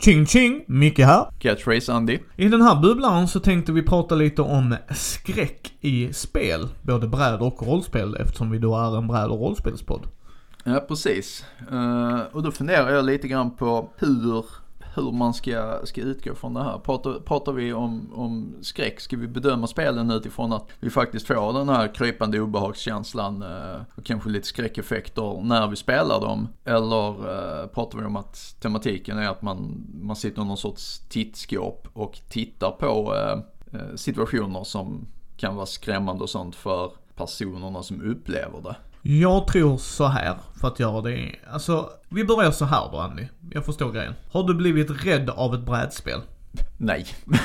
Ching ching, Micke här. Catchphrase Andy. I den här bubblan så tänkte vi prata lite om skräck i spel. Både bräd och rollspel eftersom vi då är en bräd och rollspelspodd. Ja, precis. Uh, och då funderar jag lite grann på hur, hur man ska, ska utgå från det här. Pratar, pratar vi om, om skräck, ska vi bedöma spelen utifrån att vi faktiskt får den här krypande obehagskänslan eh, och kanske lite skräckeffekter när vi spelar dem? Eller eh, pratar vi om att tematiken är att man, man sitter i någon sorts tittskåp och tittar på eh, eh, situationer som kan vara skrämmande och sånt för personerna som upplever det. Jag tror så här för att göra det. Alltså, vi börjar så här då Andy. Jag förstår grejen. Har du blivit rädd av ett brädspel? Nej.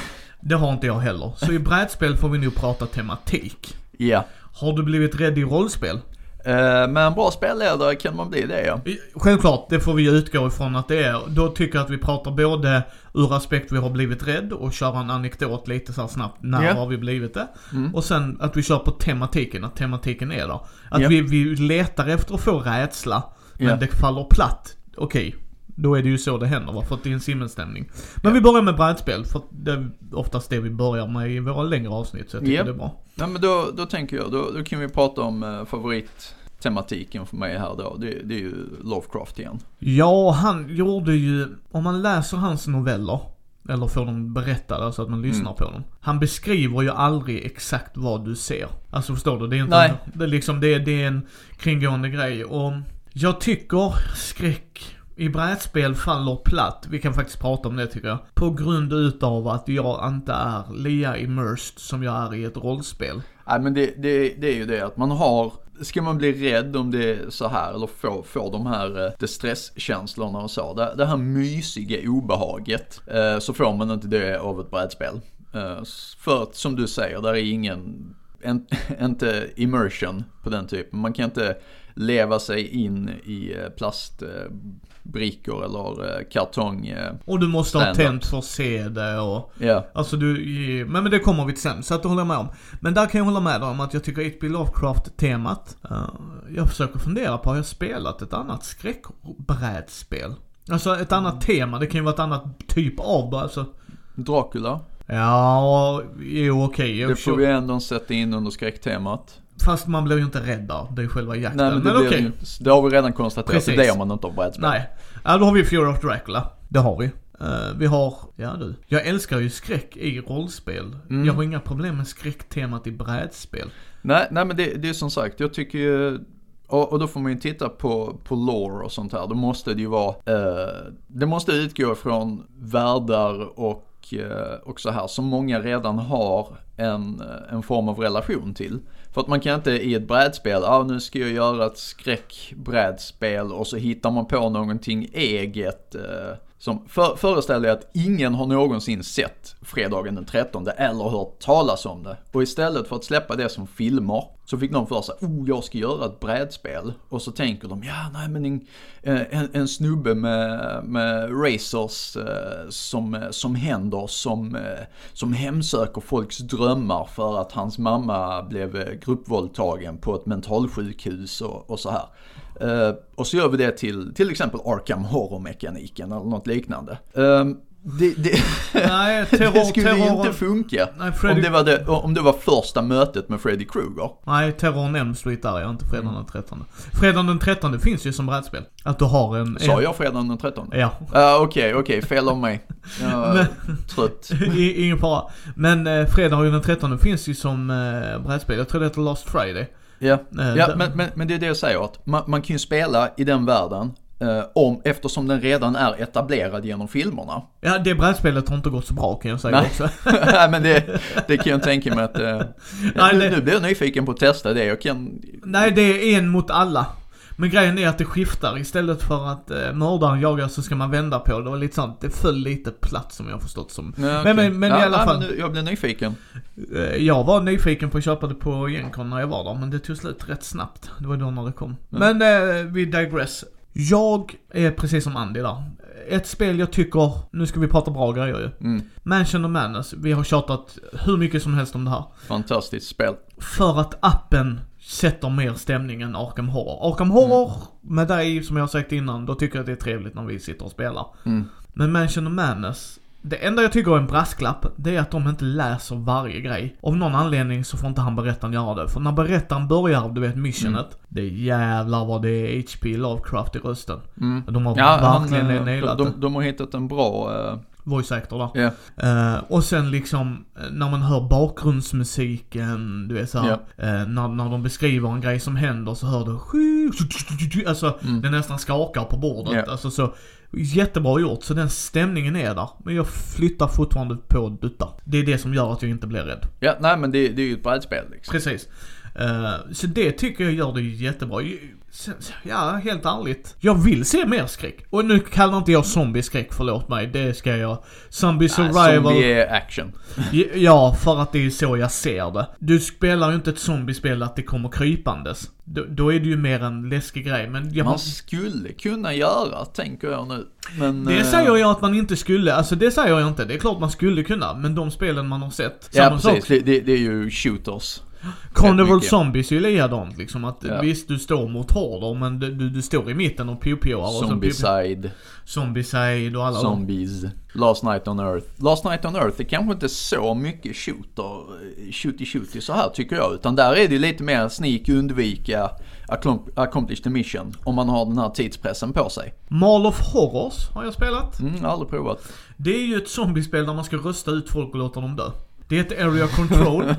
Det har inte jag heller. Så i brädspel får vi nu prata tematik. Ja. Har du blivit rädd i rollspel? Eh, med en bra spelledare kan man bli det ja. Självklart, det får vi utgå ifrån att det är. Då tycker jag att vi pratar både ur aspekt vi har blivit rädd och köra en anekdot lite så snabbt. När yeah. har vi blivit det? Mm. Och sen att vi kör på tematiken, att tematiken är där. Att yeah. vi, vi letar efter att få rädsla, men yeah. det faller platt. Okej. Då är det ju så det händer va, för att det är en simmelstämning. Men vi börjar med brädspel, för det är oftast det vi börjar med i våra längre avsnitt, så jag tycker det är bra. Ja men då, då tänker jag, då, då kan vi prata om eh, favorittematiken för mig här då. Det, det är ju Lovecraft igen. Ja, han gjorde ju, om man läser hans noveller, eller får dem berättade så att man lyssnar mm. på dem. Han beskriver ju aldrig exakt vad du ser. Alltså förstår du? Det är inte, Nej. det är liksom, det, det är en kringgående grej och jag tycker skräck i brädspel faller platt, vi kan faktiskt prata om det tycker jag. På grund utav att jag inte är lika immersed som jag är i ett rollspel. Nej men det, det, det är ju det att man har Ska man bli rädd om det är så här eller få, få de här eh, stresskänslorna och så. Det, det här mysiga obehaget. Eh, så får man inte det av ett brädspel. Eh, för att som du säger, där är ingen, en, inte immersion på den typen. Man kan inte leva sig in i eh, plastbrickor eller eh, kartong. Eh, och du måste ha tänt för att se det och... Ja. Alltså du, men, men det kommer vi till sen, så att det håller jag med om. Men där kan jag hålla med dig om att jag tycker H.P. Lovecraft-temat, jag försöker fundera på, har jag spelat ett annat skräckbrädspel? Alltså ett annat tema, det kan ju vara ett annat typ av, alltså. Dracula? Ja, jo okej. Okay. Det får vi ändå sätta in under skräcktemat. Fast man blir ju inte rädd där. Det är själva jakten. Nej, men, det, men okej. Okay. det har vi redan konstaterat. Precis. Det har man inte har brädspel. Nej. Ja, då har vi Fear of Dracula. Det har vi. Uh, vi har, ja du. Jag älskar ju skräck i rollspel. Mm. Jag har inga problem med skräcktemat i brädspel. Nej, nej men det, det är som sagt, jag tycker ju och, och, då får man ju titta på, på lore och sånt här. Då måste det ju vara, uh, det måste utgå från världar och, uh, och så här som många redan har en, en form av relation till. För att man kan inte i ett brädspel, ja ah, nu ska jag göra ett skräckbrädspel och så hittar man på någonting eget. Eh, som för, föreställer att ingen har någonsin sett fredagen den 13 eller hört talas om det. Och istället för att släppa det som filmer så fick någon för sig, oh jag ska göra ett brädspel. Och så tänker de, ja nej men en, eh, en, en snubbe med, med racers eh, som, som händer som, eh, som hemsöker folks drömmar för att hans mamma blev eh, gruppvåldtagen på ett mentalsjukhus och, och så här. Uh, och så gör vi det till till exempel Arkham Horror-mekaniken eller något liknande. Uh, det, det, Nej, terror, det skulle terror, ju inte funka Nej, Freddy... om, det var det, om det var första mötet med Freddy Krueger. Nej, Terror Elm Street där är inte fredagen den 13. Fredagen den 13 finns ju som brädspel. Att du har en... Sa jag fredagen den 13? Ja. Okej, uh, okej, okay, okay, fel av mig. Jag är trött. ingen fara. Men uh, fredagen den 13 finns ju som uh, brädspel. Jag tror det heter Last Friday. Ja, uh, ja men, men, men det är det jag säger att man, man kan ju spela i den världen Uh, om, eftersom den redan är etablerad genom filmerna. Ja, det brädspelet har inte gått så bra kan jag säga Nej. också. Nej, men det, det kan jag tänka mig att... Uh, Nej, nu, det... nu blir jag nyfiken på att testa det. Jag kan... Nej, det är en mot alla. Men grejen är att det skiftar. Istället för att eh, mördaren jagar så ska man vända på det och lite sånt. Det föll lite platt som jag förstått som. Ja, okay. Men, men, men ja, i alla fall. Nu, jag blir nyfiken. Eh, jag var nyfiken på att köpa det på Gencon när jag var där. Men det tog slut rätt snabbt. Det var då när det kom. Ja. Men eh, vi digress. Jag är precis som Andy där. Ett spel jag tycker, nu ska vi prata bra grejer ju. Mm. Mansion of Madness, vi har tjatat hur mycket som helst om det här. Fantastiskt spel. För att appen sätter mer stämning än Arkham Horror. Arkham Horror, mm. med dig som jag har sagt innan, då tycker jag att det är trevligt när vi sitter och spelar. Mm. Men Mansion of Madness, det enda jag tycker är en brasklapp, det är att de inte läser varje grej. Av någon anledning så får inte han berättaren göra det. För när berättaren börjar, du vet missionet, mm. det är jävlar vad det är HP Lovecraft i rösten. Mm. De har ja, verkligen han, nailat de, de, de har hittat en bra uh voice actor där. Yeah. Uh, och sen liksom, eh, när man hör bakgrundsmusiken, du vet såhär, yeah. uh, när, när de beskriver en grej som händer så hör du Alltså, mm. det nästan skakar på bordet. Yeah. Alltså så, jättebra gjort. Så den stämningen är där. Men jag flyttar fortfarande på dutta. Det är det som gör att jag inte blir rädd. Ja, nej men det, det är ju ett brädspel liksom. Precis. Uh, så det tycker jag gör det jättebra. Ja, helt ärligt. Jag vill se mer skräck. Och nu kallar inte jag zombie-skräck, förlåt mig. Det ska jag. Zombie survival. zombie är action. ja, för att det är så jag ser det. Du spelar ju inte ett zombiespel att det kommer krypandes. Då, då är det ju mer en läskig grej, men jag Man skulle kunna göra, tänker jag nu. Men, det äh... säger jag att man inte skulle, alltså det säger jag inte. Det är klart man skulle kunna, men de spelen man har sett. Ja, precis. Det, det, är ju shooters. Carnival Zombies är ju likadant liksom. Att ja. visst, du står mot horder men du, du, du står i mitten och pio-pioar. Zombicide. Zombicide och alla Zombies. De. Last Night on Earth. Last Night on Earth är kanske inte så mycket shooter, shooty shooty så här tycker jag. Utan där är det lite mer sneak, undvika, accomplish the mission. Om man har den här tidspressen på sig. Mall of Horrors har jag spelat. Mm, aldrig provat. Det är ju ett zombiespel där man ska rösta ut folk och låta dem dö. Det är ett area control.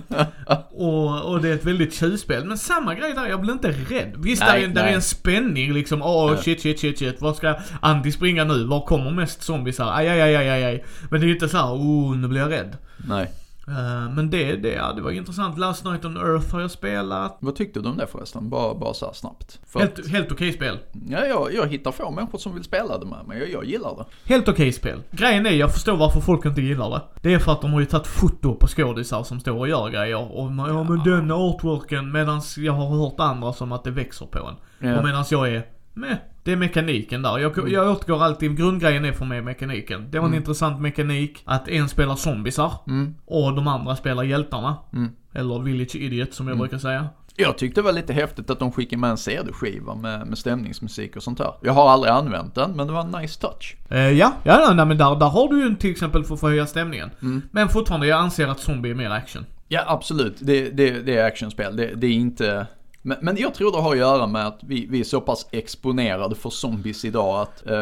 och, och det är ett väldigt tjuvspel. Men samma grej där, jag blir inte rädd. Visst, nej, där, är, där är en spänning liksom. Åh, oh, shit, shit, shit, shit. Var ska Andy springa nu? Var kommer mest zombies här? Aj, aj, aj, aj, aj. Men det är ju inte så här, oh, nu blir jag rädd. Nej. Uh, men det, det, ja, det var intressant. Last Night on Earth har jag spelat. Vad tyckte du om det förresten? Bara, bara så snabbt. För helt, att, helt okej spel. Ja, jag, jag hittar få människor som vill spela det med mig jag, jag gillar det. Helt okej spel. Grejen är, jag förstår varför folk inte gillar det. Det är för att de har ju tagit foto på skådisar som står och gör grejer. Och ja, men den artworken, medans jag har hört andra som att det växer på en. Ja. Och medans jag är, med det är mekaniken där. Jag, mm. jag återgår alltid, grundgrejen är för mig mekaniken. Det var en mm. intressant mekanik att en spelar zombisar mm. och de andra spelar hjältarna. Mm. Eller Village Idiot som jag mm. brukar säga. Jag tyckte det var lite häftigt att de skickade med en CD-skiva med, med stämningsmusik och sånt här. Jag har aldrig använt den, men det var en nice touch. Eh, ja, ja nej, men där, där har du ju till exempel för att förhöja stämningen. Mm. Men fortfarande, jag anser att zombie är mer action. Ja, absolut. Det, det, det är actionspel. Det, det är inte men, men jag tror det har att göra med att vi, vi är så pass exponerade för zombies idag att eh,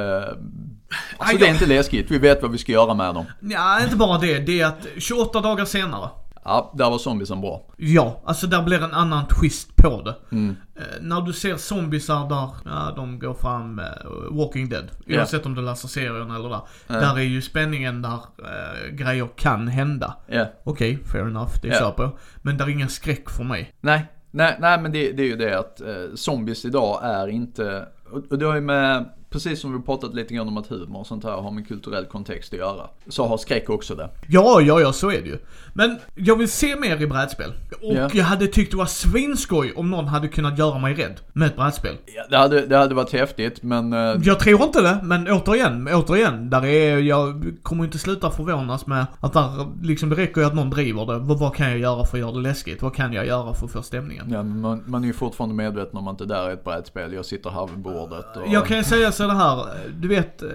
Alltså det är inte läskigt, vi vet vad vi ska göra med dem. Ja, inte bara det. Det är att 28 dagar senare. Ja, där var zombiesen bra. Ja, alltså där blir en annan twist på det. Mm. Eh, när du ser zombiesar där, ja de går fram, eh, Walking Dead. Oavsett yeah. om du läser serien eller där. Yeah. Där är ju spänningen där eh, grejer kan hända. Yeah. Okej, okay, fair enough, det är yeah. på. Men där är ingen skräck för mig. Nej, Nej, nej men det, det är ju det att eh, zombies idag är inte, och det har ju med precis som vi pratat lite grann om att humor och sånt här har med kulturell kontext att göra. Så har skräck också det. Ja, ja, ja, så är det ju. Men jag vill se mer i brädspel. Och yeah. jag hade tyckt det var svinskoj om någon hade kunnat göra mig rädd med ett brädspel. Ja, det hade, det hade varit häftigt, men... Uh... Jag tror inte det, men återigen, återigen, där är, jag kommer inte sluta förvånas med att där, liksom det räcker ju att någon driver det. Vad, vad kan jag göra för att göra det läskigt? Vad kan jag göra för att få stämningen? Ja, men man, man är ju fortfarande medveten om att det där är ett brädspel. Jag sitter här vid bordet och... Jag kan ju säga så det här, du vet eh,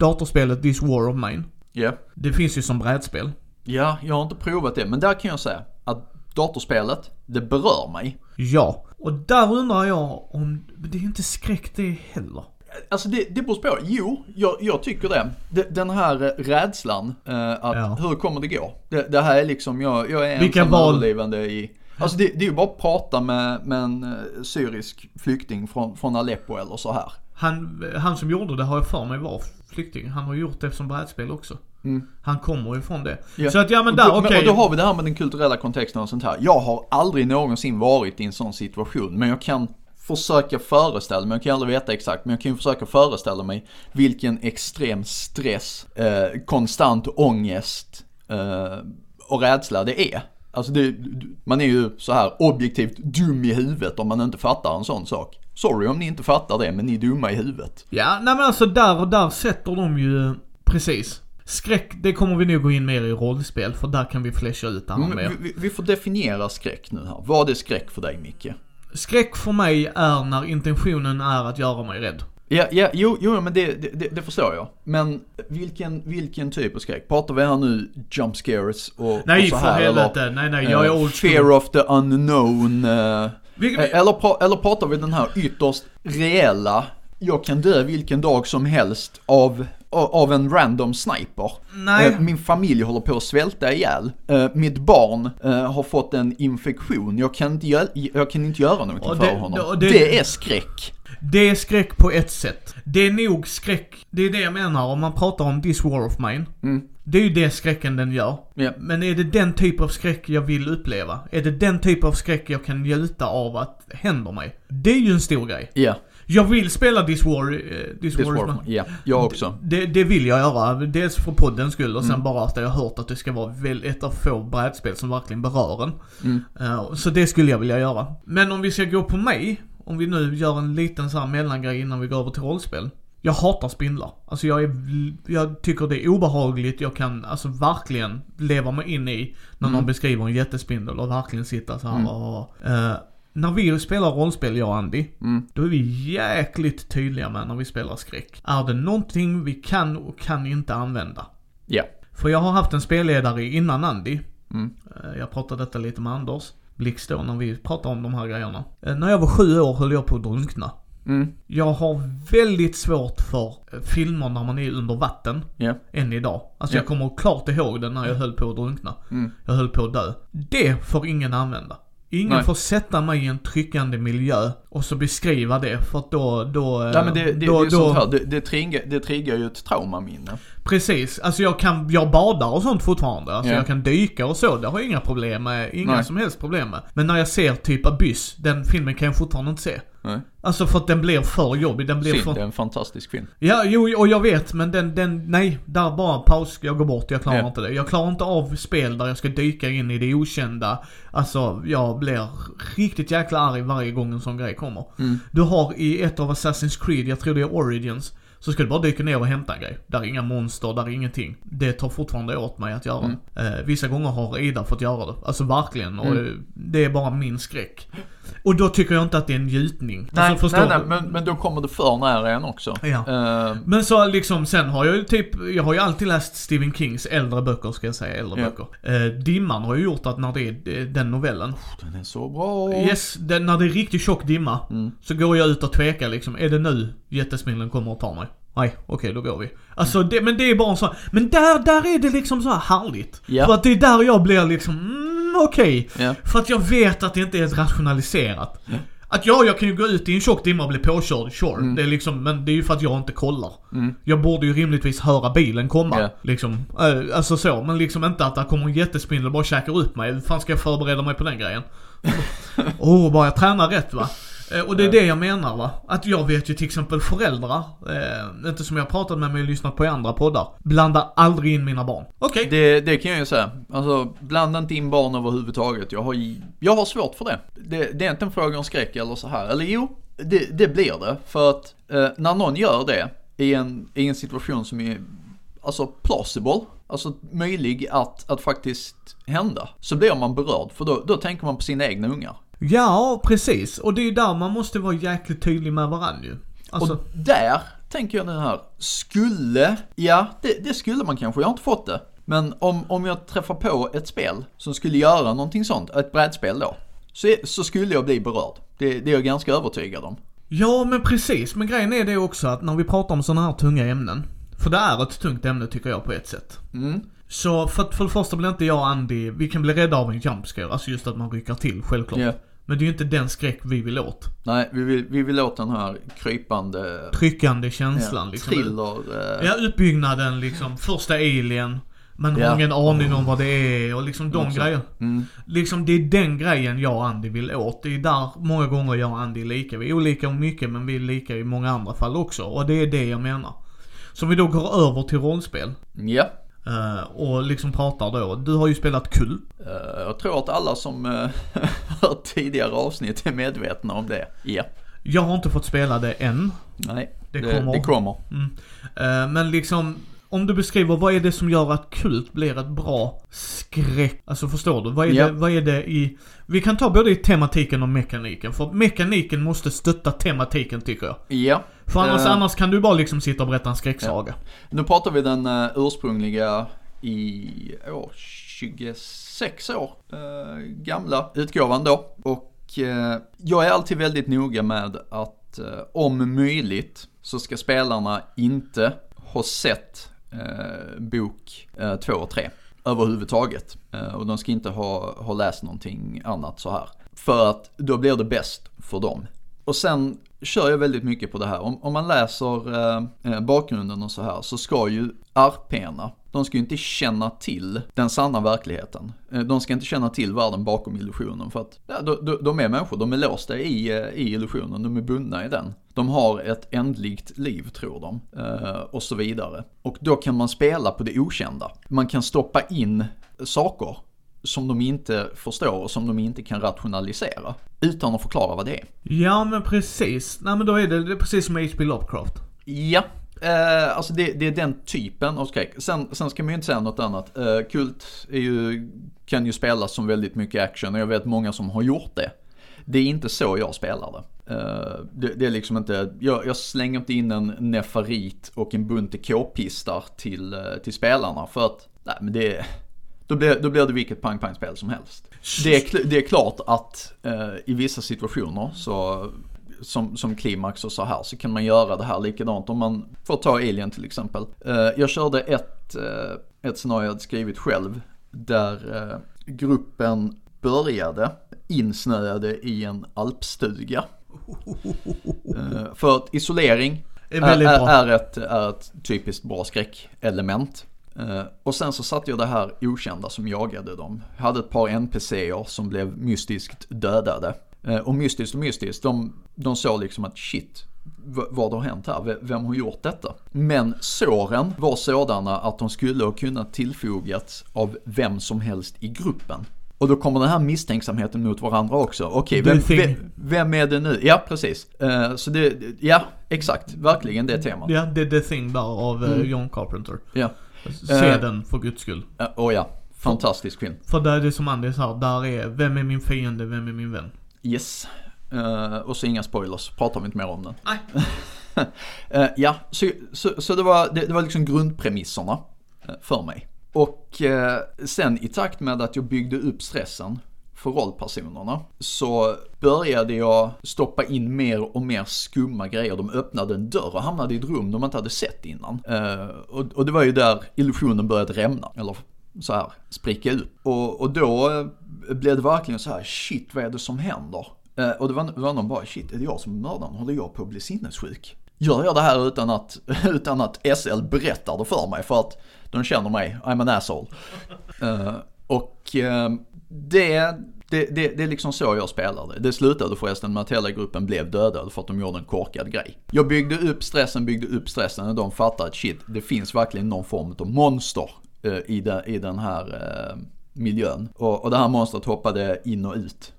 datorspelet This War of Mine? Ja. Yeah. Det finns ju som brädspel. Ja, jag har inte provat det, men där kan jag säga att datorspelet, det berör mig. Ja, och där undrar jag om, det är inte skräck det heller. Alltså det, det beror på. Jo, jag, jag tycker det. Den här rädslan, eh, att ja. hur kommer det gå? Det, det, här är liksom, jag, jag är Vilka ensam överlevande i Alltså det, det är ju bara att prata med, med en eh, syrisk flykting från, från Aleppo eller så här. Han, han som gjorde det har jag för mig var flykting. Han har gjort det som brädspel också. Mm. Han kommer ju från det. Ja. Så att ja men där, okej. Okay. Och då har vi det här med den kulturella kontexten och sånt här. Jag har aldrig någonsin varit i en sån situation. Men jag kan försöka föreställa mig, jag kan aldrig veta exakt, men jag kan ju försöka föreställa mig vilken extrem stress, eh, konstant ångest eh, och rädsla det är. Alltså det, man är ju så här objektivt dum i huvudet om man inte fattar en sån sak. Sorry om ni inte fattar det, men ni är dumma i huvudet. Ja, nej men alltså där och där sätter de ju, precis. Skräck, det kommer vi nog gå in mer i rollspel, för där kan vi flasha ut det här mm, mer. Vi, vi, får definiera skräck nu här. Vad är skräck för dig, Micke? Skräck för mig är när intentionen är att göra mig rädd. Ja, ja jo, jo men det, det, det, förstår jag. Men vilken, vilken typ av skräck? Pratar vi här nu jump scares och, nej, och så här? Nej, för helvete. Nej, nej, jag är uh, old Fear of the unknown. Uh, vi, eller, eller pratar vi den här ytterst reella, jag kan dö vilken dag som helst av av en random sniper. Nej. Min familj håller på att svälta ihjäl. Mitt barn har fått en infektion. Jag kan inte, göra, jag kan inte göra någonting det, för honom. Det, det, är skräck. Det är skräck på ett sätt. Det är nog skräck, det är det jag menar om man pratar om This War of Mine. Mm. Det är ju det skräcken den gör. Yeah. Men är det den typ av skräck jag vill uppleva? Är det den typ av skräck jag kan njuta av att händer mig? Det är ju en stor grej. Ja. Yeah. Jag vill spela This War, uh, This, This War, ja, yeah. jag också. Det, det, vill jag göra. Dels för poddens skull och sen mm. bara att jag har hört att det ska vara ett av få brädspel som verkligen berör en. Mm. Uh, så det skulle jag vilja göra. Men om vi ska gå på mig, om vi nu gör en liten så här mellangrej innan vi går över till rollspel. Jag hatar spindlar. Alltså jag är, jag tycker det är obehagligt. Jag kan alltså verkligen leva mig in i när mm. någon beskriver en jättespindel och verkligen sitta så här mm. och, uh, när vi spelar rollspel, jag och Andy, mm. då är vi jäkligt tydliga med när vi spelar skräck. Är det någonting vi kan och kan inte använda? Ja. Yeah. För jag har haft en spelledare innan Andy. Mm. Uh, jag pratade detta lite med Anders. Blix då när vi pratade om de här grejerna. Uh, när jag var sju år höll jag på att drunkna. Mm. Jag har väldigt svårt för eh, filmer när man är under vatten. Yeah. Än idag. Alltså yeah. jag kommer klart ihåg det när jag höll på att drunkna. Mm. Jag höll på att dö. Det får ingen använda. Ingen Nej. får sätta mig i en tryckande miljö och så beskriva det för att då, då... Ja men det, det, då, det är sånt här, det, det, triggar, det triggar ju ett traumaminne. Precis, alltså jag kan, jag badar och sånt fortfarande. Alltså yeah. jag kan dyka och så, det har jag inga problem med, inga Nej. som helst problem med. Men när jag ser typ Abyss, den filmen kan jag fortfarande inte se. Nej. Alltså för att den blir för jobbig, den blir Synd, för... det är en fantastisk film. Ja, jo, och jag vet, men den, den, nej, där bara paus, jag går bort, jag klarar Ja. inte det. Jag klarar inte av spel där jag ska dyka in i det okända. Alltså, jag blir riktigt jäkla arg varje gång en sån grej kommer. Mm. Du har i ett av Assassin's Creed, jag tror det är Origins, så ska du bara dyka ner och hämta en grej. Där är inga monster, där är ingenting. Det tar fortfarande åt mig att göra. Mm. Eh, vissa gånger har Ida fått göra det. Alltså verkligen. Och Mm. det är bara min skräck. Och då tycker jag inte att det är en njutning. Nej, alltså, nej, nej men, men då kommer det för nära en också. Ja. Eh, Men så liksom, sen har jag ju typ, jag har ju alltid läst Stephen Kings äldre böcker ska jag säga, äldre Ja. böcker. Eh, Dimman har ju gjort att när det är eh, den novellen, den är så bra. yes, den, när det är riktigt tjock dimma, Mm. så går jag ut och tvekar liksom, är det nu jättesmillen kommer och tar mig? Nej, okej då går vi. Alltså det, men det är bara en sån, men där, där är det liksom så här härligt. Ja. För att det är där jag blir liksom, mm, okej. Ja. För att jag vet att det inte är rationaliserat. Ja. Att ja, jag kan ju gå ut i en tjock dimma och bli påkörd, sure. Mm. Det är liksom, men det är ju för att jag inte kollar. Mm. Jag borde ju rimligtvis höra bilen komma. Ja. Liksom. Äh, alltså så, men liksom inte att det kommer en jättespindel och bara käkar upp mig. Hur fan ska jag förbereda mig på den grejen? Åh, oh, bara jag tränar rätt va. Eh, Och det är det jag menar va. Att jag vet ju till exempel föräldrar, eh, inte som jag pratat med men lyssnat på i andra poddar, blandar aldrig in mina barn. Okej. Det, det kan jag ju säga. Alltså, blanda inte in barn överhuvudtaget. Jag har, jag har svårt för det. det. Det är inte en fråga om skräck eller så här. Eller jo, det, det blir det. För att eh, när någon gör det i en, i en situation som är alltså plausible, alltså möjlig att, att faktiskt hända, så blir man berörd. För då, då tänker man på sina egna ungar. Ja, precis. Och det är ju där man måste vara jäkligt tydlig med varandra ju. Alltså, Och där tänker jag nu här, skulle, ja det, det skulle man kanske, jag har inte fått det. Men om, om jag träffar på ett spel som skulle göra någonting sånt, ett brädspel då, så, så skulle jag bli berörd. Det, det är jag ganska övertygad om. ja men precis. Men grejen är det också att när vi pratar om sådana här tunga ämnen, för det är ett tungt ämne tycker jag på ett sätt. Mm. Så för, för det första blir inte jag och Andy, vi kan bli rädda av en jumpscare, alltså just att man rycker till, självklart. Ja. Men det är ju inte den skräck vi vill åt. Nej, vi vill, vi vill åt den här krypande Tryckande känslan ja, liksom. thriller. eh, Ja, uppbyggnaden liksom. Första alien. Man Ja. har ingen aning om vad det är och liksom de grejerna. Mm. Liksom det är den grejen jag och Andy vill åt. Det är där många gånger jag och Andy är lika. Vi är olika om mycket men vi är lika i många andra fall också. Och det är det jag menar. Så om vi då går över till rollspel. Ja. Eh, och liksom pratar då. Du har ju spelat Kull. Eh, jag tror att alla som uh, hört tidigare avsnitt är medvetna om det. Ja. Jag har inte fått spela det än. Nej, Det det, kommer. det kommer. Mm. Men liksom, om du beskriver vad är det som gör att kult blir ett bra skräck, alltså förstår du? Vad är, Ja. det, vad är det i, vi kan ta både i tematiken och mekaniken, för mekaniken måste stötta tematiken tycker jag. Ja. För annars, Eh. annars kan du bara liksom sitta och berätta en skräcksaga. Nu pratar vi den uh, ursprungliga i år 26 år eh, gamla utgåvan då. Och jag är alltid väldigt noga med att om möjligt så ska spelarna inte ha sett eh, bok eh, 2 och 3 överhuvudtaget. Eh, och de ska inte ha, ha läst någonting annat så här. För att då blir det bäst för dem. Och sen kör jag väldigt mycket på det här. Om, om man läser eh, eh bakgrunden och så här så ska ju arpena, de ska ju inte känna till den sanna verkligheten. Eh, de ska inte känna till världen bakom illusionen för att ja, de, de, är människor, de är låsta i, eh, i illusionen, de är bundna i den. De har ett ändligt liv tror de eh, och så vidare. Och då kan man spela på det okända. Man kan stoppa in saker som de inte förstår och som de inte kan rationalisera. Utan att förklara vad det är. Ja men precis. Nej men då är det, det är precis som H.P. Lovecraft. Ja, eh, alltså det, det är den typen av skräck. Sen, sen ska man ju inte säga något annat. Eh, kult är ju, kan ju spelas som väldigt mycket action och jag vet många som har gjort det. Det är inte så jag spelar det. Eh, det, det är liksom inte, jag, jag slänger inte in en nefarit och en bunt k-pistar till, eh, till spelarna för att, nej men det då blir, då blir det vilket pang-pang-spel som helst. Det är, det är klart att eh, i vissa situationer så som, som klimax och så här så kan man göra det här likadant om man får ta Alien till exempel. Eh, jag körde ett, eh, ett scenario jag hade skrivit själv där eh, gruppen började insnöade i en alpstuga. Eh, för att isolering är är, är, ett, är ett typiskt bra skräckelement. Eh, och sen så satte jag det här okända som jagade dem. Jag hade ett par NPCer som blev mystiskt dödade. Eh, och mystiskt och mystiskt, de, de såg liksom att shit, vad har hänt här? Vem har gjort detta? Men såren var sådana att de skulle ha kunnat tillfogats av vem som helst i gruppen. Och då kommer den här misstänksamheten mot varandra också. Okej, The vem, vem, vem är det nu? Ja, precis. Eh, så det, ja, exakt, verkligen det temat. Ja, det är The Thing där av eh, John Carpenter. Ja, Se Eh. den för guds skull. Eh, och ja, fantastisk film. För där är det som Andy sa, där är vem är min fiende, vem är min vän? Yes. Eh, och så inga spoilers, pratar vi inte mer om den. Nej. Eh, ja, så, så, så det, var, det, det var liksom grundpremisserna för mig. Och sen i takt med att jag byggde upp stressen för rollpersonerna så började jag stoppa in mer och mer skumma grejer. De öppnade en dörr och hamnade i ett rum de inte hade sett innan. Eh, och, och det var ju där illusionen började rämna, eller så här spricka ut. Och, och då blev det verkligen så här, shit vad är det som händer? Eh, och det var, det var någon bara, shit är det jag som är mördaren? Håller jag på att bli sinnessjuk? Gör jag det här utan att, utan att SL berättar det för mig? För att de känner mig, I'm an asshole. Eh, och eh, det, det, det, det är liksom så jag spelade. Det slutade förresten med att hela gruppen blev dödad för att de gjorde en korkad grej. Jag byggde upp stressen, byggde upp stressen och de fattade att shit, det finns verkligen någon form av monster eh, i, den, i den här eh, miljön. Och, och det här monstret hoppade in och ut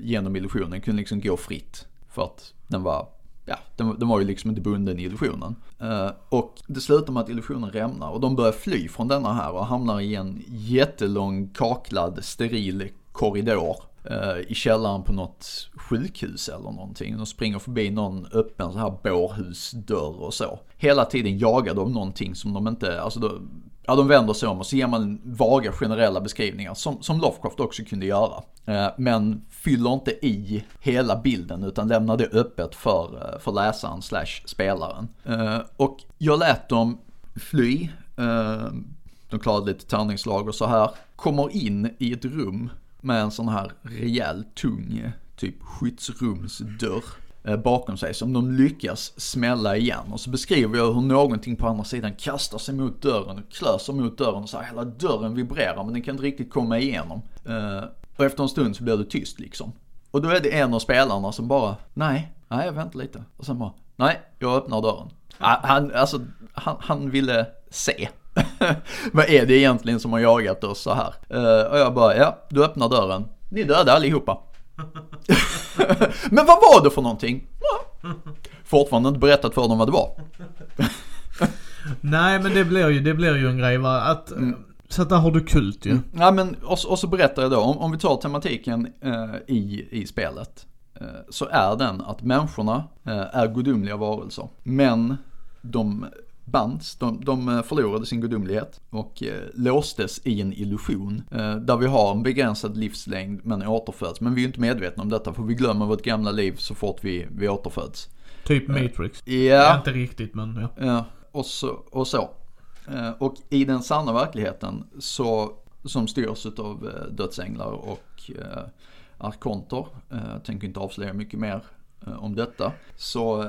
genom illusionen, kunde liksom gå fritt. För att den var ja, den, den var ju liksom inte bunden i illusionen. Eh, och det slutar med att illusionen rämnar och de börjar fly från denna här och hamnar i en jättelång kaklad steril korridor eh, i källaren på något sjukhus eller någonting. De springer förbi någon öppen så här bårhusdörr och så. Hela tiden jagar de någonting som de inte, alltså då, Ja, de vänder sig om och så ger man vaga generella beskrivningar som, som Lovecraft också kunde göra. Eh, men fyller inte i hela bilden utan lämnar det öppet för, eh, för läsaren slash spelaren. Eh, och jag lät dem fly, de klarade lite tärningslag och så här. Kommer in i ett rum med en sån här rejäl tung typ skyddsrumsdörr Eh, bakom sig som de lyckas smälla igen. Och så beskriver jag hur någonting på andra sidan kastar sig mot dörren och klöser mot dörren och så här, hela dörren vibrerar men den kan inte riktigt komma igenom. Eh, och efter en stund så blir det tyst liksom. Och då är det en av spelarna som bara, nej, nej vänta lite. Och sen bara, nej, jag öppnar dörren. Ah, han, alltså, han, han ville se. Vad är det egentligen som har jagat oss så här? Eh, och jag bara, ja, du öppnar dörren. Ni är döda allihopa. Men vad var det för någonting? Ja. Fortfarande inte berättat för dem vad det var. Nej men det blir ju, det blir ju en grej va, att mm. Så att där har du kult ju. Mm. Ja men, och, och, så berättar jag då, om, om vi tar tematiken eh, i, i spelet. Eh, så är den att människorna eh, är gudomliga varelser. Men de bands, de, de eh, förlorade sin gudomlighet och eh, låstes i en illusion. Eh, där vi har en begränsad livslängd men återföds. Men vi är ju inte medvetna om detta för vi glömmer vårt gamla liv så fort vi, vi återföds. Typ Matrix. Ja. Yeah. Inte riktigt men ja. Ja, och så. Och, så. och i den sanna verkligheten så, som styrs av dödsänglar och arkonter, jag tänker inte avslöja mycket mer Eh, om detta. Så, eh,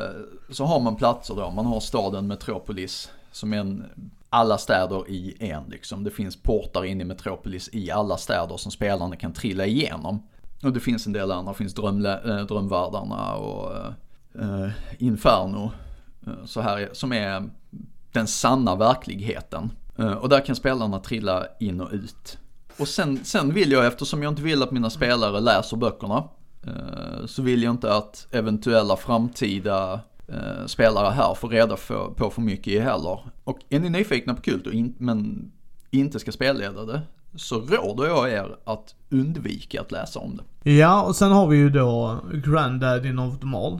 så har man platser då, man har staden Metropolis som är en, alla städer i en liksom. Det finns portar in i Metropolis i alla städer som spelarna kan trilla igenom. Och det finns en del andra, det finns drömlä, äh, drömvärldarna och äh, Inferno. Äh, så här, som är den sanna verkligheten. och där kan spelarna trilla in och ut. Och sen, sen vill jag, eftersom jag inte vill att mina spelare läser böckerna, så vill jag inte att eventuella framtida eh, spelare här får reda på för mycket heller. Och är ni nyfikna på Kult in, men inte ska spelleda det, så råder jag er att undvika att läsa om det. Ja, och sen har vi ju då Granddaddy of them all.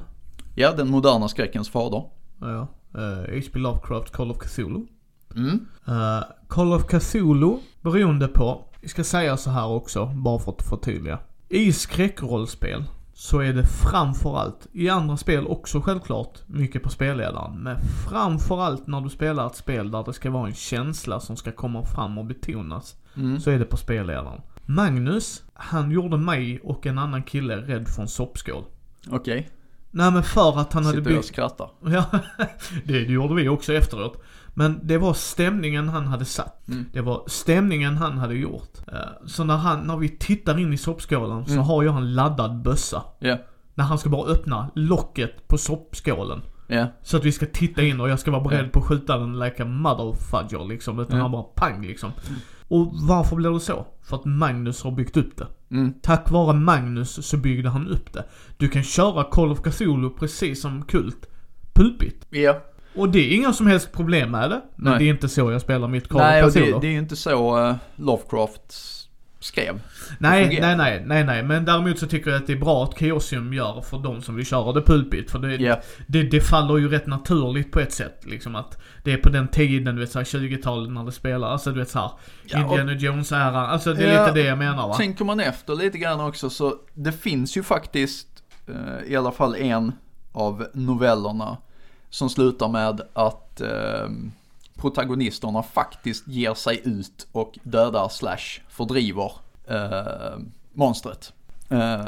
Ja, den moderna skräckens fader. Ja, uh, eh, H.P. Lovecraft Call of Cthulhu. Mm. Uh, Call of Cthulhu, beroende på, vi ska säga så här också, bara för att förtydliga. I skräckrollspel så är det framförallt, i andra spel också självklart, mycket på spelledaren. Men framförallt när du spelar ett spel där det ska vara en känsla som ska komma fram och betonas. Mm. Så är det på spelledaren. Magnus, han gjorde mig och en annan kille rädd för en soppskål. Okej. Okay. Nej men för att han Sitter hade byggt... och skrattar. Ja, det, det gjorde vi också efteråt. Men det var stämningen han hade satt. Mm. Det var stämningen han hade gjort. Eh, så när han, när vi tittar in i soppskålen så mm. har jag en laddad bössa. Yeah. När han ska bara öppna locket på soppskålen. Yeah. Så att vi ska titta in och jag ska vara beredd yeah. på att skjuta den like a motherfudger liksom. Utan yeah. han bara pang liksom. Mm. Och varför blev det så? För att Magnus har byggt upp det. Mm. Tack vare Magnus så byggde han upp det. Du kan köra Call of Cthulhu precis som Kult. Pulpigt. Ja. Och det är inga som helst problem med det. Men Nej. det är inte så jag spelar mitt Call Nej, of Cthulhu. Nej, det, det är ju inte så uh, Lovecraft skrev. Nej, nej, nej, nej, nej. Men däremot så tycker jag att det är bra att Chaosium gör för de som vill köra det pulpigt. För det, yeah. det, det, faller ju rätt naturligt på ett sätt. Liksom att det är på den tiden, du vet såhär 20-talet när det spelar. Alltså du vet såhär, ja, Indiana Jones-äran. Alltså det är ja, lite det jag menar va. Tänker man efter lite grann också så det finns ju faktiskt uh, i alla fall en av novellerna som slutar med att uh, protagonisterna faktiskt ger sig ut och dödar slash fördriver eh, monstret. Eh,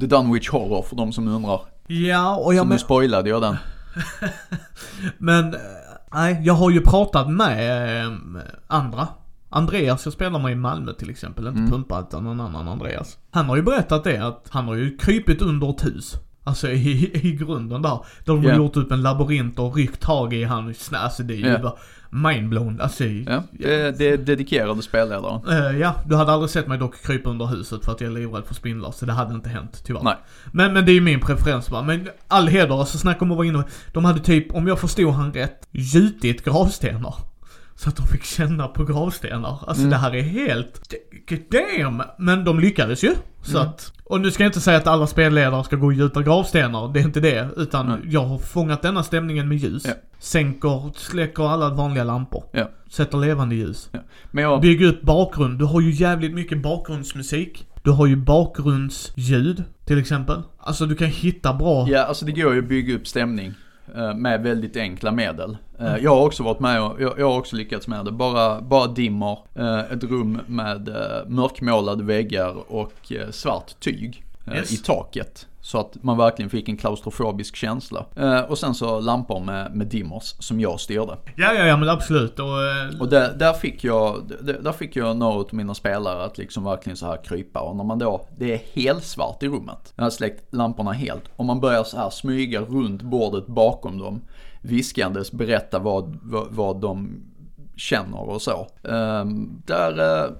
The Dunwich Horror för de som undrar. Ja, och jag... Så nu spoilade jag den. men, eh, nej, jag har ju pratat med eh, andra. Andreas jag spelar med i Malmö till exempel, inte mm. Pumpa utan någon annan Andreas. Han har ju berättat det att han har ju krypit under ett hus. Alltså i, i grunden där. Där de yeah. har gjort upp en labyrint och ryckt tag i han. Alltså det är ju yeah. bara mindblown. Alltså, ja, det, det är dedikerade spelledare. Uh, ja, du hade aldrig sett mig dock krypa under huset för att jag är livrädd för spindlar. Så det hade inte hänt tyvärr. Nej. Men, men det är ju min preferens bara. Men all heder, alltså snacka om att vara inne De hade typ, om jag förstod han rätt, gjutit gravstenar. Så att de fick känna på gravstenar. Alltså mm. det här är helt, damn! Men de lyckades ju. Så mm. att, och nu ska jag inte säga att alla spelledare ska gå och gjuta gravstenar, det är inte det. Utan mm. jag har fångat denna stämningen med ljus. Ja. Sänker, släcker alla vanliga lampor. Ja. Sätter levande ljus. Ja. Men jag... Bygger upp bakgrund. Du har ju jävligt mycket bakgrundsmusik. Du har ju bakgrundsljud, till exempel. Alltså du kan hitta bra... Ja, alltså det går ju att bygga upp stämning. Eh, med väldigt enkla medel. Eh, mm. Jag har också varit med och jag, jag, har också lyckats med det. Bara, bara dimmer, eh, ett rum med mörkmålade väggar och svart tyg yes. i taket. Så att man verkligen fick en klaustrofobisk känsla. Eh, och sen så lampor med, med dimmers som jag styrde. Ja, ja, ja men absolut. Och, eh... och där, där, fick jag, där, där fick jag några av mina spelare att liksom verkligen så här krypa. Och när man då, det är helt svart i rummet. Jag har släckt lamporna helt. Och man börjar så här smyga runt bordet bakom dem. Viskandes berätta vad, vad, vad de känner och så. Um, där, uh,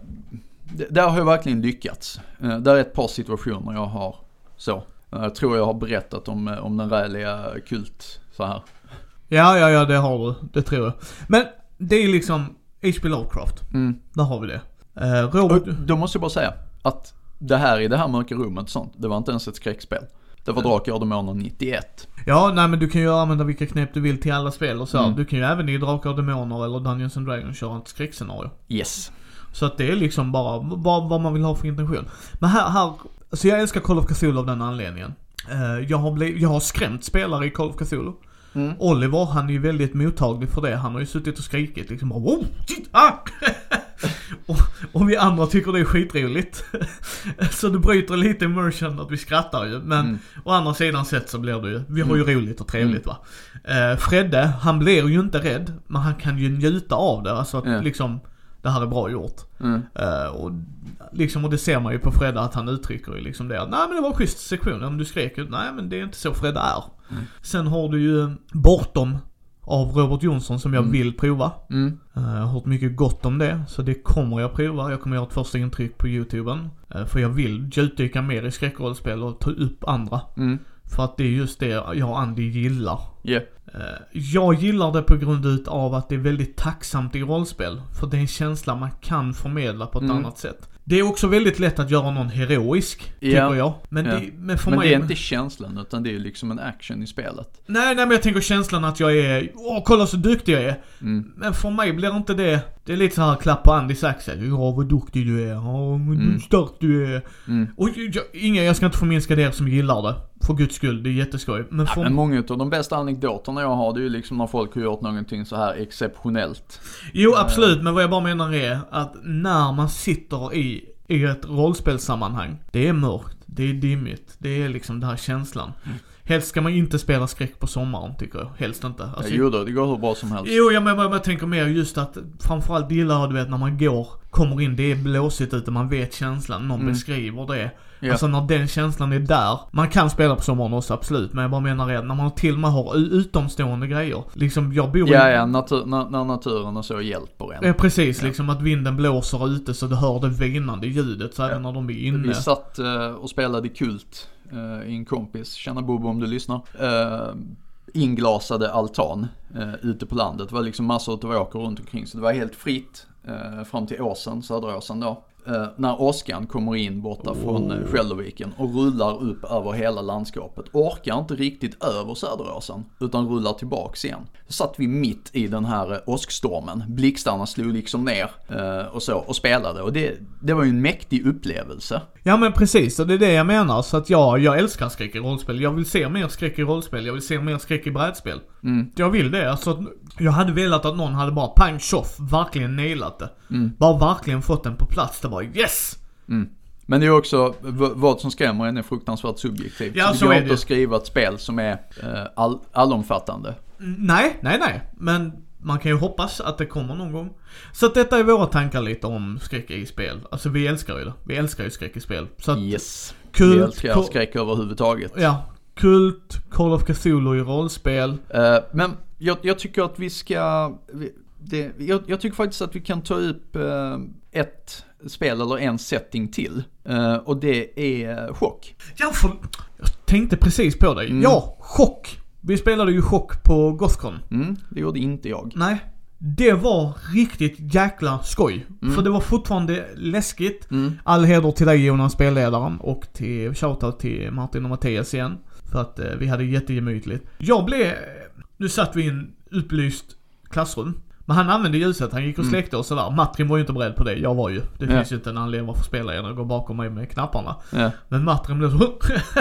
där har jag verkligen lyckats. Uh, där är ett par situationer jag har så jag tror jag har berättat om, om den räliga kult så här. Ja, ja, ja, det har du. Det tror jag. Men det är liksom H.P. Lovecraft. Mm. Där har vi det. Uh, Robert... Och då måste jag bara säga att det här i det här mörka rummet sånt, det var inte ens ett skräckspel. Det var Drakar och Demoner 91. Ja, nej men du kan ju använda vilka knep du vill till alla spel och så. Mm. Du kan ju även i Drakar och Demoner eller Dungeons and Dragons köra ett skräckscenario. Yes. Så att det är liksom bara vad, vad man vill ha för intention. Men här, här, alltså jag älskar Call of Cthulhu av den anledningen. Uh, jag, har blivit, jag har skrämt spelare i Call of Cthulhu. Mm. Oliver, han är ju väldigt mottaglig för det. Han har ju suttit och skrikit liksom bara oh, shit, ah! och, och vi andra tycker det är skitroligt. så det bryter lite immersion att vi skrattar ju. Men Mm. å andra sidan sett så blir det ju, vi har ju roligt och trevligt Mm. va. Uh, Fredde, han blir ju inte rädd. Men han kan ju njuta av det. Alltså att Ja. liksom, det här är bra gjort. Mm. Eh, och, liksom, och det ser man ju på Fredda att han uttrycker ju liksom det att nej men det var en schysst sektion, om du skrek ut, nej men det är inte så Fredda är. Mm. Sen har du ju Bortom av Robert Jonsson som jag Mm. vill prova. Mm. Eh, Jag har hört mycket gott om det, så det kommer jag prova. Jag kommer göra ett första intryck på youtuben. Eh, För jag vill djupdyka mer i skräckrollspel och ta upp andra. Mm. För att det är just det jag och Andy gillar. Yeah. Eh, Jag gillar det på grund utav att det är väldigt tacksamt i rollspel. För det är en känsla man kan förmedla på ett Mm. annat sätt. Det är också väldigt lätt att göra någon heroisk, tycker Ja. jag. Men, Ja. det, men för Men mig... det är inte känslan utan det är liksom en action i spelet. Nej, nej men jag tänker känslan att jag är, åh kolla så duktig jag är. Mm. Men för mig blir inte det, det är lite så här på Andys axel. Ja vad duktig du är, ja vad Mm. stark du är. Mm. Och jag, ingen, jag ska inte förminska er som gillar det. För guds skull, det är jätteskoj. Men Ja, för, men många av de bästa anekdoterna jag har det är ju liksom när folk har gjort någonting så här exceptionellt. Jo absolut, men vad jag bara menar är att när man sitter i, i ett rollspelssammanhang, det är mörkt, det är dimmigt, det är liksom den här känslan. Helst ska man inte spela skräck på sommaren tycker jag, helst inte. Alltså, jo då, det går hur bra som helst. Jo, jag, men, jag, jag tänker mer just att framförallt gillar jag du vet när man går, kommer in, det är blåsigt ute, man vet känslan, någon Mm. beskriver det. Ja. Alltså när den känslan är där, man kan spela på sommaren också absolut, men jag bara menar det, när man till och med har utomstående grejer. Liksom jag bor Ja, i... ja, natur, na, när naturen och så hjälper en. Ja, precis, Ja. liksom att vinden blåser ute så du hör det vinande ljudet så även när de är inne. Vi satt eh, och spelade Kult eh, i en kompis, tjena Bobo om du lyssnar. Eh, inglasade altan eh, ute på landet. Det var liksom massor av åker runt omkring så det var helt fritt eh, fram till åsen, Söderåsen då. Eh, när åskan kommer in borta från eh, Skälderviken och rullar upp över hela landskapet. Orkar inte riktigt över Söderåsen utan rullar tillbaks igen. Så satt vi mitt i den här eh, åskstormen. Blixtarna slog liksom ner och så och spelade och det, det var ju en mäktig upplevelse. Ja men precis, och det är det jag menar. Så att ja, jag älskar skräck i rollspel. Jag vill se mer skräck i rollspel, jag vill se mer skräck i brädspel. Mm. Jag vill det. Alltså, jag hade velat att någon hade bara pang tjoff, verkligen nailat det. Mm. Bara verkligen fått den på plats. Det var yes! Mm. Men det är också, vad som skrämmer en är fruktansvärt subjektivt. Ja, det så går är inte det. att skriva ett spel som är eh, all, allomfattande. Mm, Nej, nej, nej. Men man kan ju hoppas att det kommer någon gång. Så att detta är våra tankar lite om skräck i spel. Alltså vi älskar ju det. Vi älskar ju skräck i spel. Så att Yes. kult, Vi älskar skräck överhuvudtaget. ja, kult, Call of Cthulhu i rollspel. Eh, men jag, jag tycker att vi ska, vi, det, jag, jag tycker faktiskt att vi kan ta upp eh, ett spel eller en setting till. Eh, och det är chock. Ja, för... Jag tänkte precis på dig. Mm. Ja, chock. Vi spelade ju chock på Gothcon. Mm, det gjorde inte jag. Nej. Det var riktigt jäkla skoj. Mm. För det var fortfarande läskigt. Mm. All heder till dig Jonas, spelledaren. Och till shoutout till Martin och Mattias igen. För att eh, vi hade jättegemytligt. Jag blev... Nu satt vi i en upplyst klassrum. Men han använde ljuset, han gick och Mm. släckte och sådär. Martin var ju inte beredd på det, jag var ju. Det finns ju inte en anledning varför spelaren går bakom mig med knapparna. Men Martin blev så...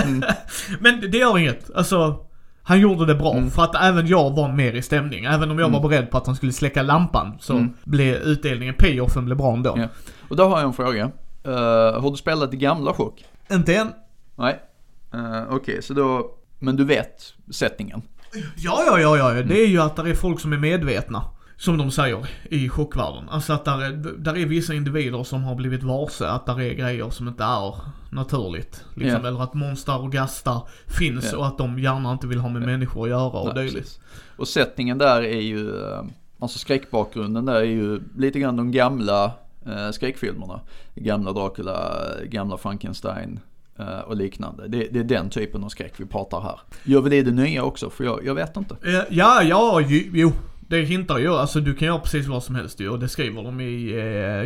Mm. Men det- gör inget. Alltså, han gjorde det bra. Mm. För att även jag var mer i stämning. Även om jag Mm. var beredd på att han skulle släcka lampan så Mm. blev utdelningen, payoffen blev bra ändå. Ja. Och då har jag en fråga. Eh, har du spelat det gamla chock? Inte än. Nej. Uh, Okej, så då, men du vet sättningen? Ja, ja, ja, ja. Det är ju att det är folk som är medvetna. Som de säger i chockvärlden. Alltså att där är, där är vissa individer som har blivit varse att där är grejer som inte är naturligt. Liksom. Ja. Eller att monster och gastar finns Ja. och att de gärna inte vill ha med människor att göra och dylikt. Och sättningen där är ju, eh, alltså skräckbakgrunden där är ju lite grann de gamla eh, skräckfilmerna. Gamla Dracula, gamla Frankenstein. Eh, och liknande. Det, det, är den typen av skräck vi pratar här. Gör vi det i det nya också? För jag, jag vet inte. Eh, ja, ja, jo. Det hintar ju, alltså du kan göra precis vad som helst ju och det skriver de i, eh,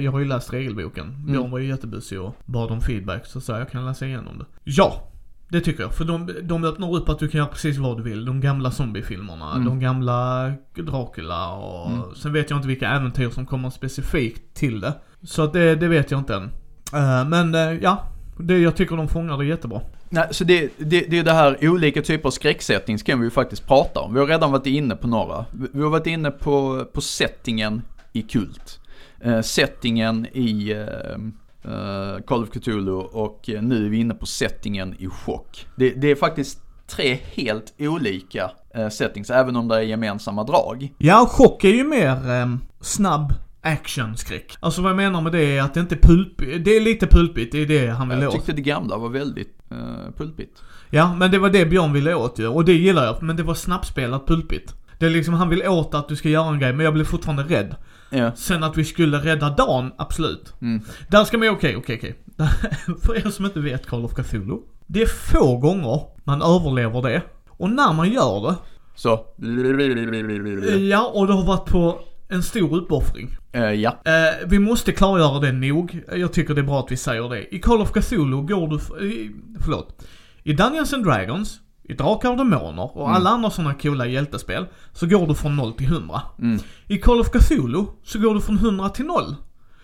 jag har ju läst regelboken. Mm. Björn var ju jättebusig och bad om feedback så sa jag kan läsa igenom det. Ja! Det tycker jag, för de, de öppnar upp att du kan göra precis vad du vill. De gamla zombiefilmerna, mm. de gamla Dracula och mm. sen vet jag inte vilka äventyr som kommer specifikt till det. Så att det, det vet jag inte än. Uh, men uh, ja, det, jag tycker de fångar det jättebra. Nej, så det, det, det är det här olika typer av skräcksättning kan vi ju faktiskt prata om. Vi har redan varit inne på några. Vi har varit inne på, på settingen i Kult. Uh, settingen i uh, Call of Cthulhu och nu är vi inne på settingen i Chock. Det, det är faktiskt tre helt olika uh, settings, även om det är gemensamma drag. Ja, Chock är ju mer um, snabb actionskräck. Alltså vad jag menar med det är att det inte är pulpigt. Det är lite pulpigt, det är det han vill åt. Jag tyckte det gamla var väldigt uh, pulpigt. Ja, men det var det Björn ville åt ju. Och det gillar jag, men det var snabbspelat pulpigt. Det är liksom, han vill åt att du ska göra en grej, men jag blir fortfarande rädd. Ja. Sen att vi skulle rädda dagen, absolut. Mm. Där ska man ju, okej, okej, okej. För er som inte vet Call of Cthulhu. Det är få gånger man överlever det. Och när man gör det. Så. Ja, och det har varit på en stor uppoffring. Uh, ja. Uh, vi måste klargöra det nog. Jag tycker det är bra att vi säger det. I Call of Cthulhu går du, uh, förlåt. I Dungeons and Dragons, i Drakar och Demoner och mm. alla andra sådana coola hjältespel så går du från 0 till 100. Mm. I Call of Cthulhu så går du från 100 till 0.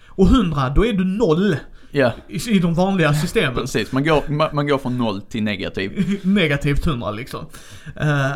Och 100, då är du 0. Yeah. I, I de vanliga systemen. Precis, man går, man, man, går från 0 till negativ. Negativt 100 liksom. Uh,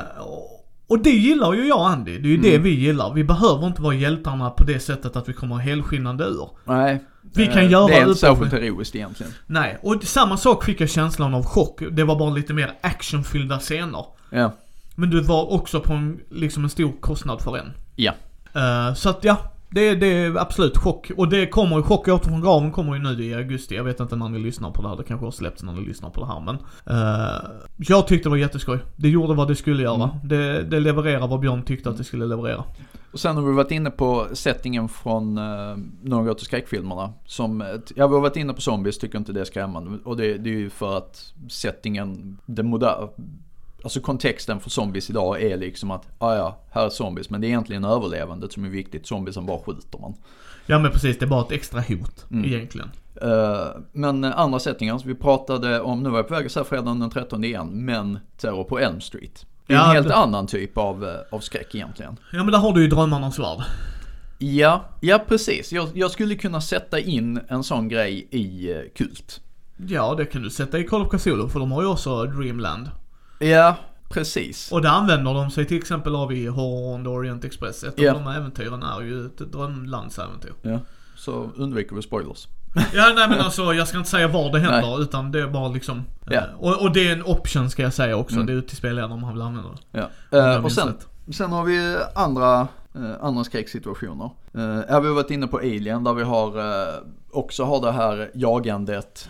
och det gillar ju jag Andy. Det är ju mm. det vi gillar. Vi behöver inte vara hjältarna på det sättet att vi kommer helskinnande ur. Nej. Vi kan göra Det är inte särskilt heroiskt egentligen. Nej, och samma sak fick jag känslan av chock. Det var bara lite mer actionfyllda scener. Ja. Men du var också på en, liksom en stor kostnad för en. Ja. Uh, så att ja, det, det är absolut chock. Och det kommer ju, Chock åter från graven kommer ju nu i augusti. Jag vet inte när ni lyssnar på det här. Det kanske har släppts när ni lyssnar på det här men. Uh, jag tyckte det var jätteskoj. Det gjorde vad det skulle göra. Mm. Det, det levererar vad Björn tyckte att det skulle leverera. Och sen har vi varit inne på settingen från uh, några av skräckfilmerna. Som, ja vi har varit inne på zombies, tycker inte det är skrämmande. Och det, det är ju för att settingen, det moderna Alltså kontexten för zombies idag är liksom att, ja ah, ja, här är zombies. Men det är egentligen överlevandet som är viktigt. Zombiesen bara skjuter man. Ja men precis, det är bara ett extra hot mm. egentligen. Uh, men andra settingar, vi pratade om, nu var jag på väg att säga fredagen den 13 igen, men Terror på Elm Street. Det är ja, en helt det... annan typ av, eh, av skräck egentligen. Ja men där har du ju Drömmarnas värld. Ja, ja precis. Jag, jag, skulle kunna sätta in en sån grej i uh, Kult. Ja, det kan du sätta i Call of Cthulhu för de har ju också Dreamland. Ja, precis. Och det använder de sig till exempel av i Horror Orient Express. Ett ja. av de äventyren är ju ett drömlandsäventyr. Ja, så undviker vi spoilers. ja nej men alltså jag ska inte säga var det händer nej. utan det är bara liksom. Ja. Eh, och, och, det är en option ska jag säga också. Mm. Det är upp till spelaren om han vill använda det. Ja. Uh, och sen, sen har vi andra, uh, andra skräcksituationer. Uh, här vi har varit inne på Alien där vi har uh, också har det här jagandet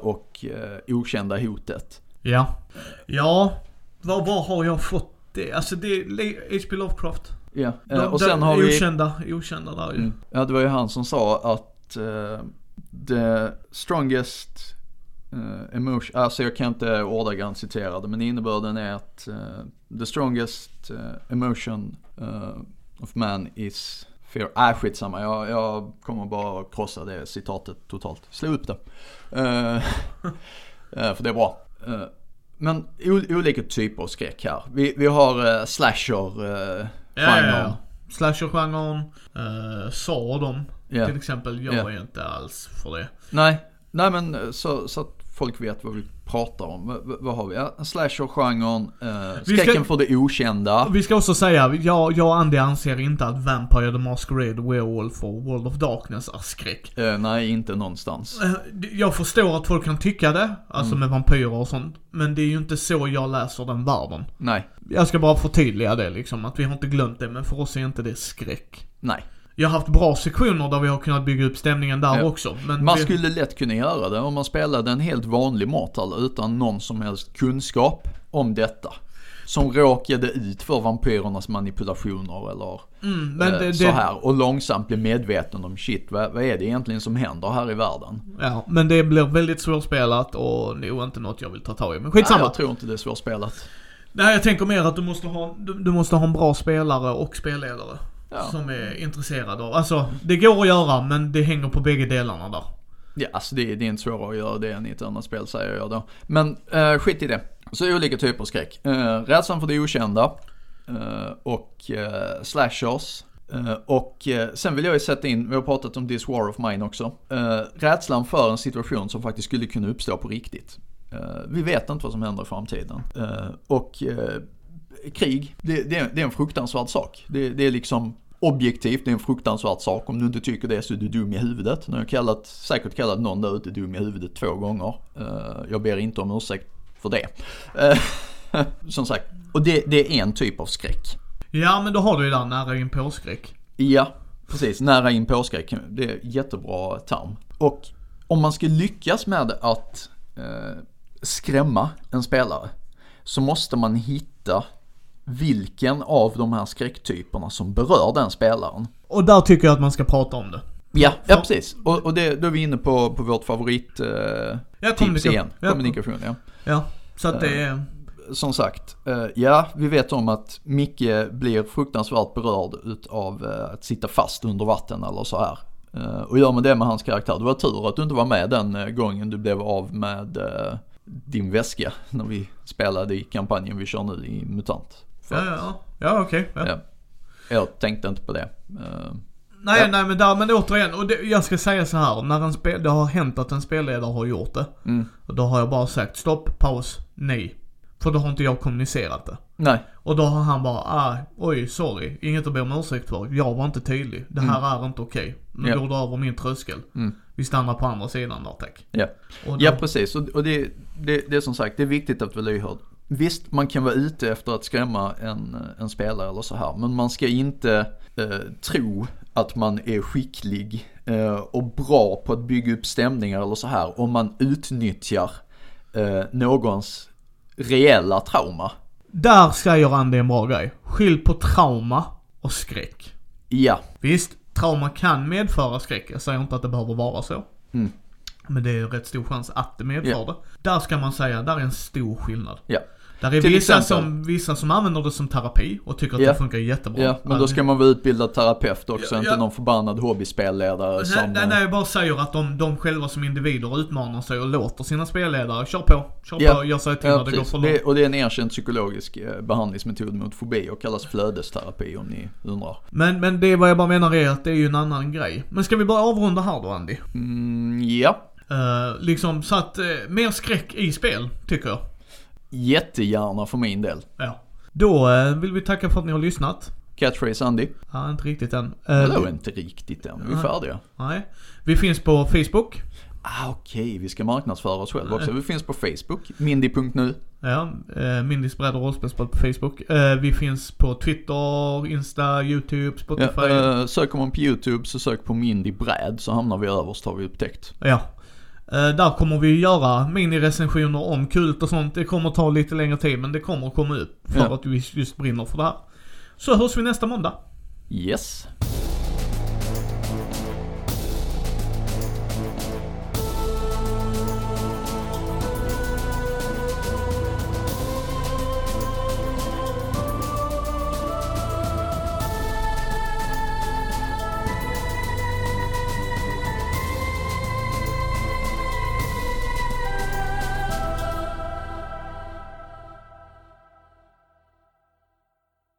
och okända hotet. Ja. Ja, var, var har jag fått det? Alltså det är H.P. Lovecraft. Ja, De, och sen har vi... Okända, okända där ju. Mm. Ja, det var ju han som sa att uh, the strongest uh, emotion, alltså jag kan inte ordagrant citera det, men innebörden är att uh, the strongest uh, emotion of man is fear. Äh, skitsamma, jag, jag kommer bara krossa det citatet totalt. Slå upp det. för det är bra. Eh, men olika typer av skräck här. Vi, vi har uh, slasher-genren. Ja, ja, ja. Slasher-genren, uh, sa de yeah. till exempel. Jag yeah. är inte alls för det. Nej, nej men så, så att folk vet vad vi pratar om. V vad har vi? Ja, Slasher-genren, eh, skräcken för det okända. Vi ska också säga, jag, jag och Andy anser inte att Vampire the Masquerade, Werewolf och World of Darkness är skräck. Eh, nej, inte någonstans. Eh, jag förstår att folk kan tycka det, alltså mm. med vampyrer och sånt. Men det är ju inte så jag läser den världen. Nej. Jag ska bara förtydliga det liksom, att vi har inte glömt det, men för oss är inte det skräck. Nej. Jag har haft bra sektioner där vi har kunnat bygga upp stämningen där ja. också. Men man vi... skulle lätt kunna göra det om man spelade en helt vanlig Mortal utan någon som helst kunskap om detta. som råkade ut för vampyrernas manipulationer eller Mm, eh, det, så det, här. Och långsamt blir medveten om shit, vad, vad är det egentligen som händer här i världen? ja, men det blir väldigt svårspelat och nog inte något jag vill ta tag i. Men Nej, skitsamma. jag tror inte det är svårspelat. Nej, jag tänker mer att du måste ha, du, du måste ha en bra spelare och spelledare. Ja. Som är intresserad av, alltså det går att göra men det hänger på bägge delarna där. Ja, alltså det, det är inte svårare att göra det än i ett annat spel säger jag då. Men eh, skit i det. Så olika typer av skräck. Eh, rädslan för det okända. Eh, och eh, slashers. Eh, och eh, sen vill jag ju sätta in, vi har pratat om This War of Mine också. Eh, rädslan för en situation som faktiskt skulle kunna uppstå på riktigt. Vi vet inte vad som händer i framtiden. Och krig, det, det är en fruktansvärd sak. Det, det är liksom objektivt, det är en fruktansvärd sak. Om du inte tycker det så är du dum i huvudet. Nu har jag kallat, säkert kallat någon där ute dum i huvudet två gånger. Eh, jag ber inte om ursäkt för det. Eh, som sagt, och det, det är en typ av skräck. Ja men då har du ju där nära in på skräck. Ja, precis. Nära in på skräck. Det är jättebra term. Och om man ska lyckas med att eh, skrämma en spelare så måste man hitta vilken av de här skräcktyperna som berör den spelaren. Och där tycker jag att man ska prata om det. Ja, ja precis. Och, och det, då är vi inne på, på vårt favorit eh, Ja, tips kommunikation. igen. Ja. Kommunikation, ja. Ja, så att det är... Som sagt, eh, ja vi vet om att Micke blir fruktansvärt berörd utav eh, att sitta fast under vatten eller så här. Eh, och gör man det med hans karaktär, det var tur att du inte var med den eh, gången du blev av med eh, din väska när vi spelade i kampanjen vi kör nu i MUTANT. För Ja, ja, ja okej. ja. Ja. Jag tänkte inte på det. Eh, Nej, Ja. nej men där, men återigen, och det, jag ska säga så här, när en spel, det har hänt att en spelledare har gjort det. Mm. Och då har jag bara sagt stopp, paus, nej. För då har inte jag kommunicerat det. Nej, Och då har han bara, ah, oj, sorry, inget att be om ursäkt för. Jag var inte tydlig. Det här är inte okej. Nu Ja. går du över min tröskel. Mm. Vi stannar på andra sidan där, tack. ja. Då, Ja precis, och det, det, det är som sagt, det är viktigt att vara lyhörd. Visst, man kan vara ute efter att skrämma en, en spelare eller så här, men man ska inte eh, tro att man är skicklig eh, och bra på att bygga upp stämningar eller så här om man utnyttjar eh, någons reella trauma. Där säger Andy en bra grej. Skilj på trauma och skräck. Ja, Visst, trauma kan medföra skräck. Jag säger inte att det behöver vara så. Mm. Men det är rätt stor chans att det medför Ja. det. Där ska man säga, där är en stor skillnad. ja. Där är Till vissa exempel. som, vissa som använder det som terapi och tycker att Ja. det funkar jättebra. Ja, men då ska man vara utbildad terapeut också, Ja, inte ja. någon förbannad hobbyspelledare Nej, som... nej, nej, jag bara säger att de, de själva som individer utmanar sig och låter sina spelledare, kör på, kör Ja. på, gör sig till Ja, när det går för långt. det, och det är en erkänd psykologisk eh, behandlingsmetod mot fobi och kallas flödesterapi om ni undrar. Men, men det vad jag bara menar är att det är ju en annan grej. Men ska vi bara avrunda här då Andy? Mm, ja, Uh, liksom så att, eh, mer skräck i spel, tycker jag. Jättegärna för min del. Ja. Då eh, vill vi tacka för att ni har lyssnat. Catchphrase Andy. Ja, inte riktigt än. Eh, Vadå vi- inte riktigt än? Vi är färdiga. Nej. Vi finns på Facebook. Ah, Okej, vi ska marknadsföra oss själva också. Vi finns på Facebook, mindy.nu. Ja, eh, Mindys bräd och rollspelsspel på Facebook. Eh, vi finns på Twitter, Insta, YouTube, Spotify. Ja, eh, söker man på YouTube så sök på Mindy Bräd så hamnar vi överst har vi upptäckt. Ja. Eh, där kommer vi göra minirecensioner om kult och sånt. Det kommer ta lite längre tid men det kommer komma upp. För Ja. att vi just brinner för det här. Så hörs vi nästa måndag. Yes.